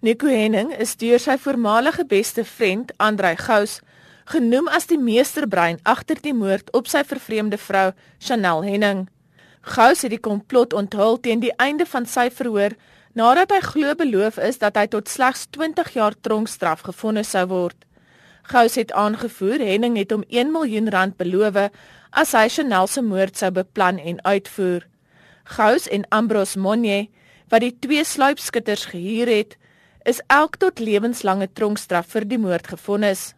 Nico Henning is deur sy voormalige beste vriend, Andrei Gous, genoem as die meesterbrein agter die moord op sy vervreemde vrou, Chanel Henning. Gous het die komplot onthul teen die einde van sy verhoor nadat hy glo beloof is dat hy tot slegs 20 jaar tronkstraf gefonnis sou word. Gous het aangevoer Henning het hom 1 miljoen rand beloof as hy Chanel se moord sou beplan en uitvoer. Gous en Ambros Monye, wat die twee sluipskutters gehuur het, is elk tot lewenslange tronkstraf vir die moord gefonnis.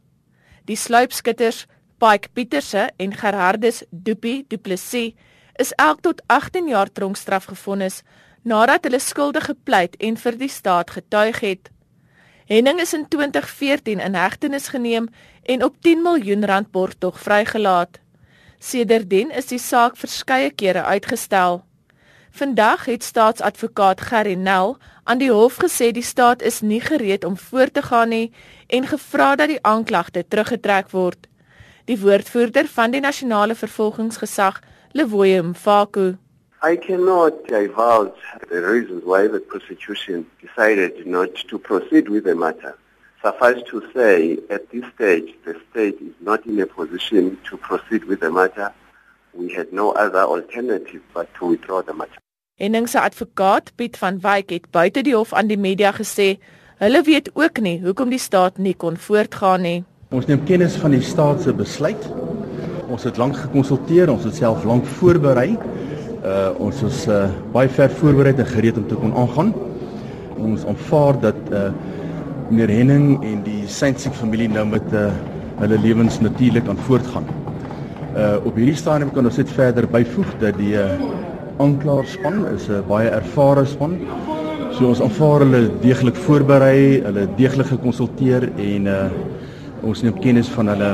Die sluipskutters, Pike Pieterse en Gerhardus Doopie Du Plessis, is elk tot 18 jaar tronkstraf gefonnis nadat hulle skuldig gepleit en vir die staat getuig het. Henning is in 2014 in hegtenis geneem en op 10 miljoen rand borgtog vrygelaat. Sedertdien is die saak verskeie kere uitgestel. Vandag het staatsadvokaat Gerry Nel aan die hof gesê die staat is nie gereed om voort te gaan nie en gevra dat die aanklagte teruggetrek word. Die woordvoerder van die nasionale vervolgingsgesag, Lewoye Mfaku, I cannot divulge the reasons why the prosecution decided not to proceed with the matter. Suffice to say, at this stage, the state is not in a position to proceed with the matter. We had no other alternative but to withdraw the matter. Henning se advokaat Piet van Wyk het buite die hof aan die media gesê hulle weet ook nie hoekom die staat nie kon voortgaan nie. Ons neem kennis van die staat se besluit. Ons het lank gekonsulteer, ons het self lank voorberei. Uh ons is uh baie ver voorberei en gereed om te kon aangaan. Ons aanvaar dat uh meneer Henning en die Saintsiek familie nou met uh hulle lewens natuurlik aan voortgaan. Uh op hierdie stadium kan ons net verder byvoeg dat die uh aanklaarspan is 'n baie ervare span. So ons aanvaar hulle deeglik voorberei, hulle deeglik gekonsulteer en uh ons neem kennis van hulle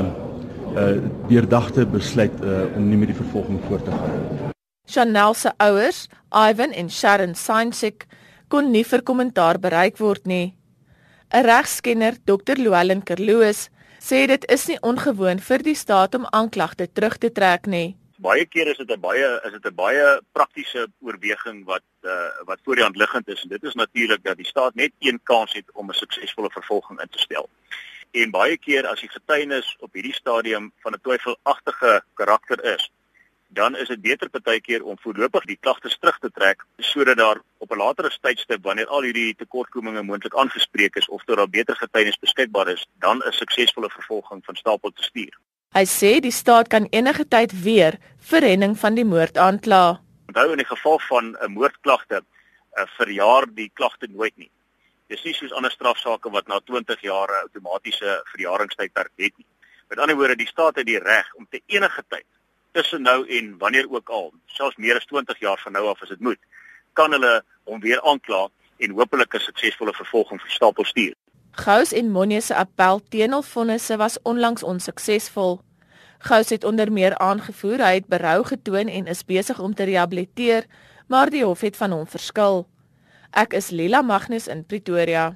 uh deurdagte besluit uh om nie met die vervolging voort te gaan. Chanel se ouers, Ivan en Sharon Sainzik, kon nie vir kommentaar bereik word nie. 'n Regskenner, Dr. Luelen Kerloos, sê dit is nie ongewoon vir die staat om aanklagte terug te trek nie baie kere is dit 'n baie is dit 'n baie praktiese oorweging wat uh, wat voor die hand liggend is en dit is natuurlik dat die staat net een kans het om 'n suksesvolle vervolging in te stel. En baie keer as die getuienis op hierdie stadium van 'n twyfelagtige karakter is, dan is dit beter partykeer om voorlopig die klagtes terug te trek sodat daar op 'n latere tydstip wanneer al hierdie tekortkominge moontlik aangespreek is of daar beter getuienis beskikbaar is, dan 'n suksesvolle vervolging van stapel te stuur. Hy sê die staat kan enige tyd weer verhenning van die moord aankla. Onthou in die geval van 'n moordklagte, uh, verjaar die klagte nooit nie. Dis nie soos ander strafsaake wat na 20 jaar outomatiese verjaringstydperk het nie. Met ander woorde, die staat het die reg om te enige tyd tussen nou en wanneer ook al, selfs meer as 20 jaar van nou af as dit moet, kan hulle hom weer aankla en hopelik 'n suksesvolle vervolging vir stapel stuur. Gous en Monnie se appel teen hul vonnisse was onlangs onsuksesvol. Gous het onder meer aangevoer hy het berou getoon en is besig om te rehabiliteer, maar die hof het van hom verskil. Ek is Lila Magnus in Pretoria.